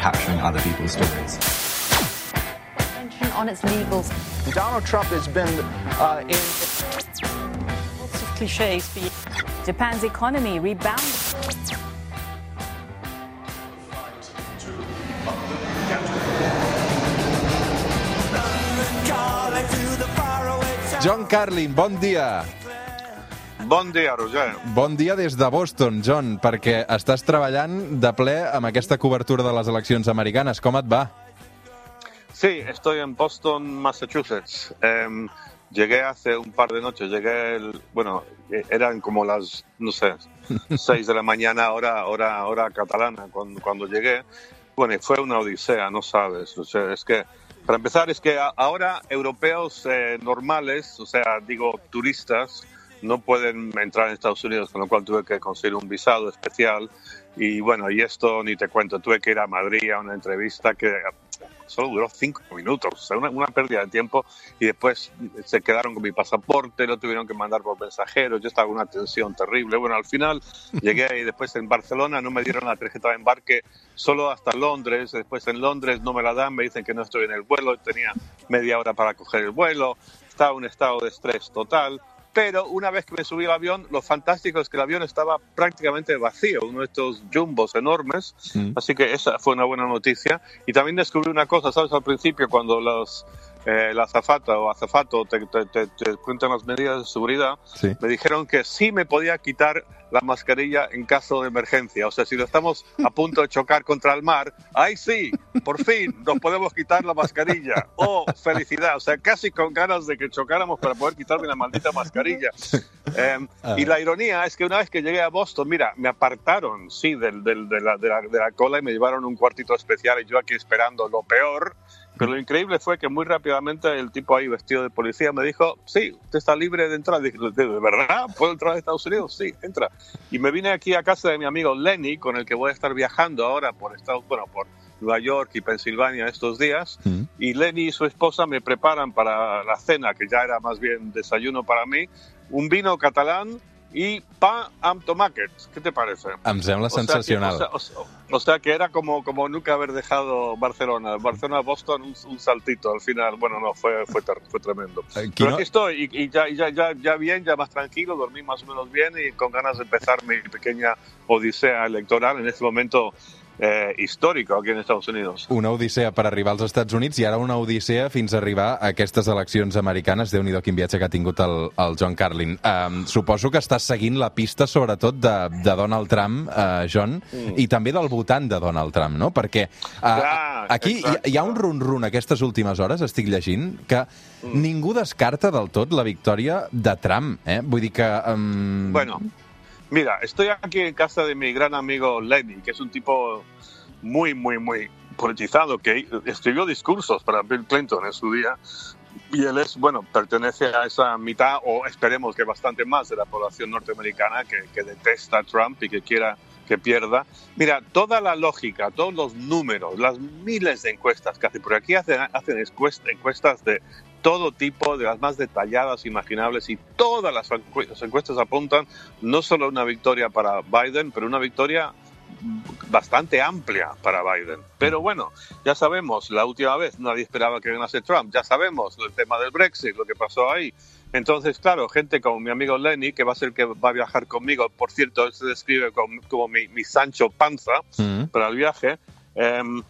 capturing other people's stories. On its legals. Donald Trump has been uh, in. Lots of cliches. Japan's economy rebounded. John Carlin, bon dia. Bon dia, Roger. Bon dia des de Boston, John, perquè estàs treballant de ple amb aquesta cobertura de les eleccions americanes. Com et va? Sí, estoy en Boston, Massachusetts. Eh, llegué hace un par de noches, llegué, el, bueno, eh, eran como las, no sé, 6 de la mañana, hora, hora, hora catalana, cuando, cuando llegué. Bueno, fue una odisea, no sabes. O sea, es que, para empezar, es que ahora europeos eh, normales, o sea, digo, turistas, no pueden entrar en Estados Unidos, con lo cual tuve que conseguir un visado especial. Y bueno, y esto ni te cuento, tuve que ir a Madrid a una entrevista que solo duró cinco minutos, o sea, una, una pérdida de tiempo. Y después se quedaron con mi pasaporte, lo tuvieron que mandar por mensajeros, yo estaba con una tensión terrible. Bueno, al final llegué y después en Barcelona no me dieron la tarjeta de embarque solo hasta Londres. Después en Londres no me la dan, me dicen que no estoy en el vuelo, tenía media hora para coger el vuelo. Estaba en un estado de estrés total. Pero una vez que me subí al avión, lo fantástico es que el avión estaba prácticamente vacío, uno de estos jumbos enormes. Así que esa fue una buena noticia. Y también descubrí una cosa, ¿sabes? Al principio, cuando los, eh, la azafata o azafato te, te, te- te cuentan las medidas de seguridad, Sí. me dijeron que sí me podía quitar la mascarilla en caso de emergencia. O sea, si lo estamos a punto de chocar contra el mar, ahí sí, por fin nos podemos quitar la mascarilla. ¡Oh, felicidad! O sea, casi con ganas de que chocáramos para poder quitarme la maldita mascarilla. Eh, y la ironía es que una vez que llegué a Boston, mira, me apartaron, sí, del, del- de, la, de la- de la cola y me llevaron un cuartito especial y yo aquí esperando lo peor. Pero lo increíble fue que muy rápidamente el tipo ahí vestido de policía me dijo, sí, usted está libre de entrar. Dije, ¿de verdad? ¿Puedo entrar a Estados Unidos? Sí, entra. Y me vine aquí a casa de mi amigo Lenny, con el que voy a estar viajando ahora por Estados, bueno, por Nueva York y Pensilvania estos días. Mm. Y Lenny y su esposa me preparan para la cena, que ya era más bien desayuno para mí, un vino catalán y pan amb tomàquets. ¿Qué te parece? Em sembla O sea que- sensacional. o, sea, o o sea que era como, como nunca haber dejado Barcelona. Barcelona-Boston, un, un saltito al final. Bueno, no, fue, fue, fue tremendo. Eh, Pero Quino- aquí estoy y, y ya, ya, ya, ya bien, ya más tranquilo, dormí más o menos bien y con ganas de empezar mi pequeña odisea electoral en este momento eh, histórico aquí en Estados Unidos. Una odissea per arribar als Estats Units i ara una odissea fins a arribar a aquestes eleccions americanes. déu nhi quin viatge que ha tingut el, el John Carlin. Um, suposo que estàs seguint la pista, sobretot, de, de Donald Trump, uh, John, Mm. i també del votant de Donald Trump, no? Perquè uh, Clar, aquí hi, hi ha un run-run aquestes últimes hores, estic llegint, que Mm. ningú descarta del tot la victòria de Trump, eh? Vull dir que... Um... Bueno, mira, estoy aquí en casa de mi gran amigo Lenny, que es un tipo muy, muy, muy politizado, que escribió discursos para Bill Clinton en su día. Y él es, bueno, pertenece a esa mitad, o esperemos que bastante más, de la población norteamericana que, que detesta a Trump y que quiera que pierda. Mira, toda la lógica, todos los números, las miles de encuestas que hacen, porque aquí hacen, hacen encuest- encuestas de todo tipo, de las más detalladas imaginables, y todas las encu- las encuestas apuntan no solo a una victoria para Biden, pero una victoria bastante amplia para Biden. Pero bueno, ya sabemos, la última vez nadie esperaba que ganase Trump, ya sabemos el tema del Brexit, lo que pasó ahí. Entonces, claro, gente como mi amigo Lenny, que va a ser el que va a viajar conmigo, por cierto, él se describe como, como mi, mi Sancho Panza Mm. para el viaje, em,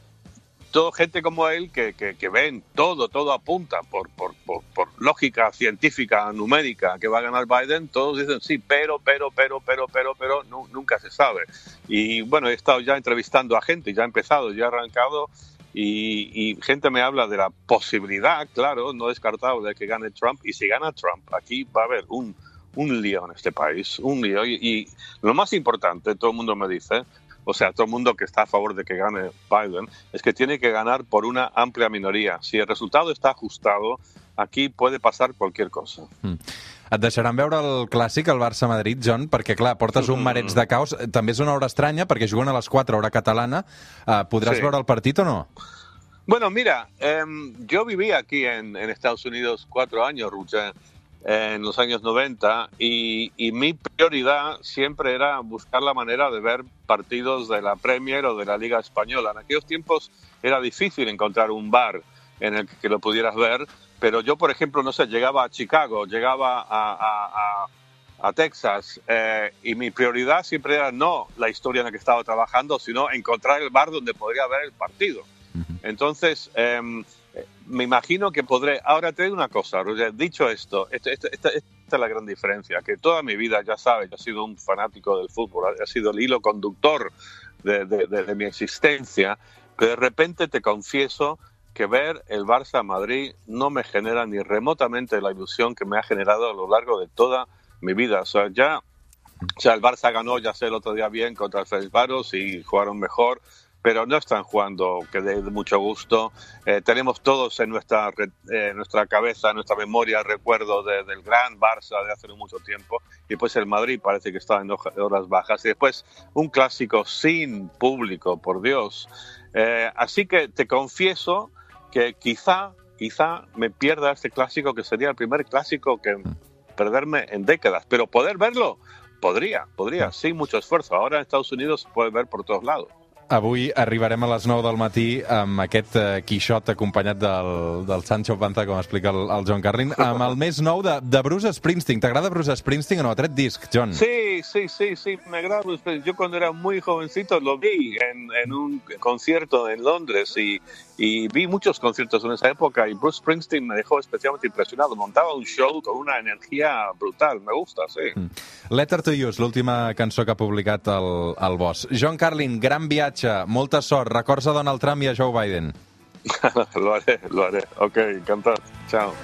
todo gente como él que, que, que ven todo, todo apunta por, por, por, por lógica científica, numérica, que va a ganar Biden, todos dicen sí, pero, pero, pero, pero, pero, pero, nu- nunca se sabe. Y bueno, he estado ya entrevistando a gente, ya he empezado, ya he arrancado, y, y gente me habla de la posibilidad, claro, no descartado de que gane Trump, y si gana Trump, aquí va a haber un, un lío en este país, un lío, y, y lo más importante, todo el mundo me dice, o sea, todo el mundo que está a favor de que gane Biden, es que tiene que ganar por una amplia minoría. Si el resultado está ajustado, aquí puede pasar cualquier cosa. Et deixaran veure el clàssic, el Barça-Madrid, John, perquè, clar, portes un mareig de caos. També és una hora estranya, perquè juguen a les 4, hora catalana. Uh, podràs Sí. veure el partit o no? Bueno, mira, em, yo viví aquí en, en Estados Unidos cuatro años, Rucha, en los años 90 y, y, mi prioridad siempre era buscar la manera de ver partidos de la Premier o de la Liga Española. En aquellos tiempos era difícil encontrar un bar en el que lo pudieras ver, pero yo, por ejemplo, no sé, llegaba a Chicago, llegaba a, a, a Texas eh, y mi prioridad siempre era no la historia en la que estaba trabajando, sino encontrar el bar donde podría ver el partido. Entonces, eh, me imagino que podré. Ahora te digo una cosa, Roger. Dicho esto, esta, esta, es la gran diferencia: que toda mi vida, ya sabes, yo he sido un fanático del fútbol, ha sido el hilo conductor de, de, de, de mi existencia. Pero de repente te confieso que ver el Barça Madrid no me genera ni remotamente la ilusión que me ha generado a lo largo de toda mi vida. O sea, ya, o sea, el Barça ganó, ya sé, el otro día bien contra el Ferencváros y jugaron mejor pero no están jugando que de, mucho gusto. Eh, tenemos todos en nuestra, eh, nuestra cabeza, en nuestra memoria, recuerdo de, del gran Barça de hace mucho tiempo, y pues el Madrid parece que está en horas bajas, y después un clásico sin público, por Dios. Eh, así que te confieso que quizá, quizá me pierda este clásico que sería el primer clásico que perderme en décadas, pero poder verlo, podría, podría, sin mucho esfuerzo. Ahora en Estados Unidos se puede ver por todos lados. Avui arribarem a les 9 del matí amb aquest uh, Quixot acompanyat del, del Sancho Panza, com explica el, el John Carlin, amb el més nou de, de Bruce Springsteen. T'agrada Bruce Springsteen o no? Ha tret disc, John? Sí, sí, sí, sí, me agrada Bruce Springsteen. Yo cuando era muy jovencito lo vi en, en un concierto en Londres y, y vi muchos conciertos en esa época y Bruce Springsteen me dejó especialmente impresionado. Montaba un show con una energía brutal, me gusta, sí. Mm. Letter to You és l'última cançó que ha publicat el, el Boss. John Carlin, gran viatge, molta sort, records a Donald Trump i a Joe Biden. lo haré, lo haré. Ok, encantado. Chao.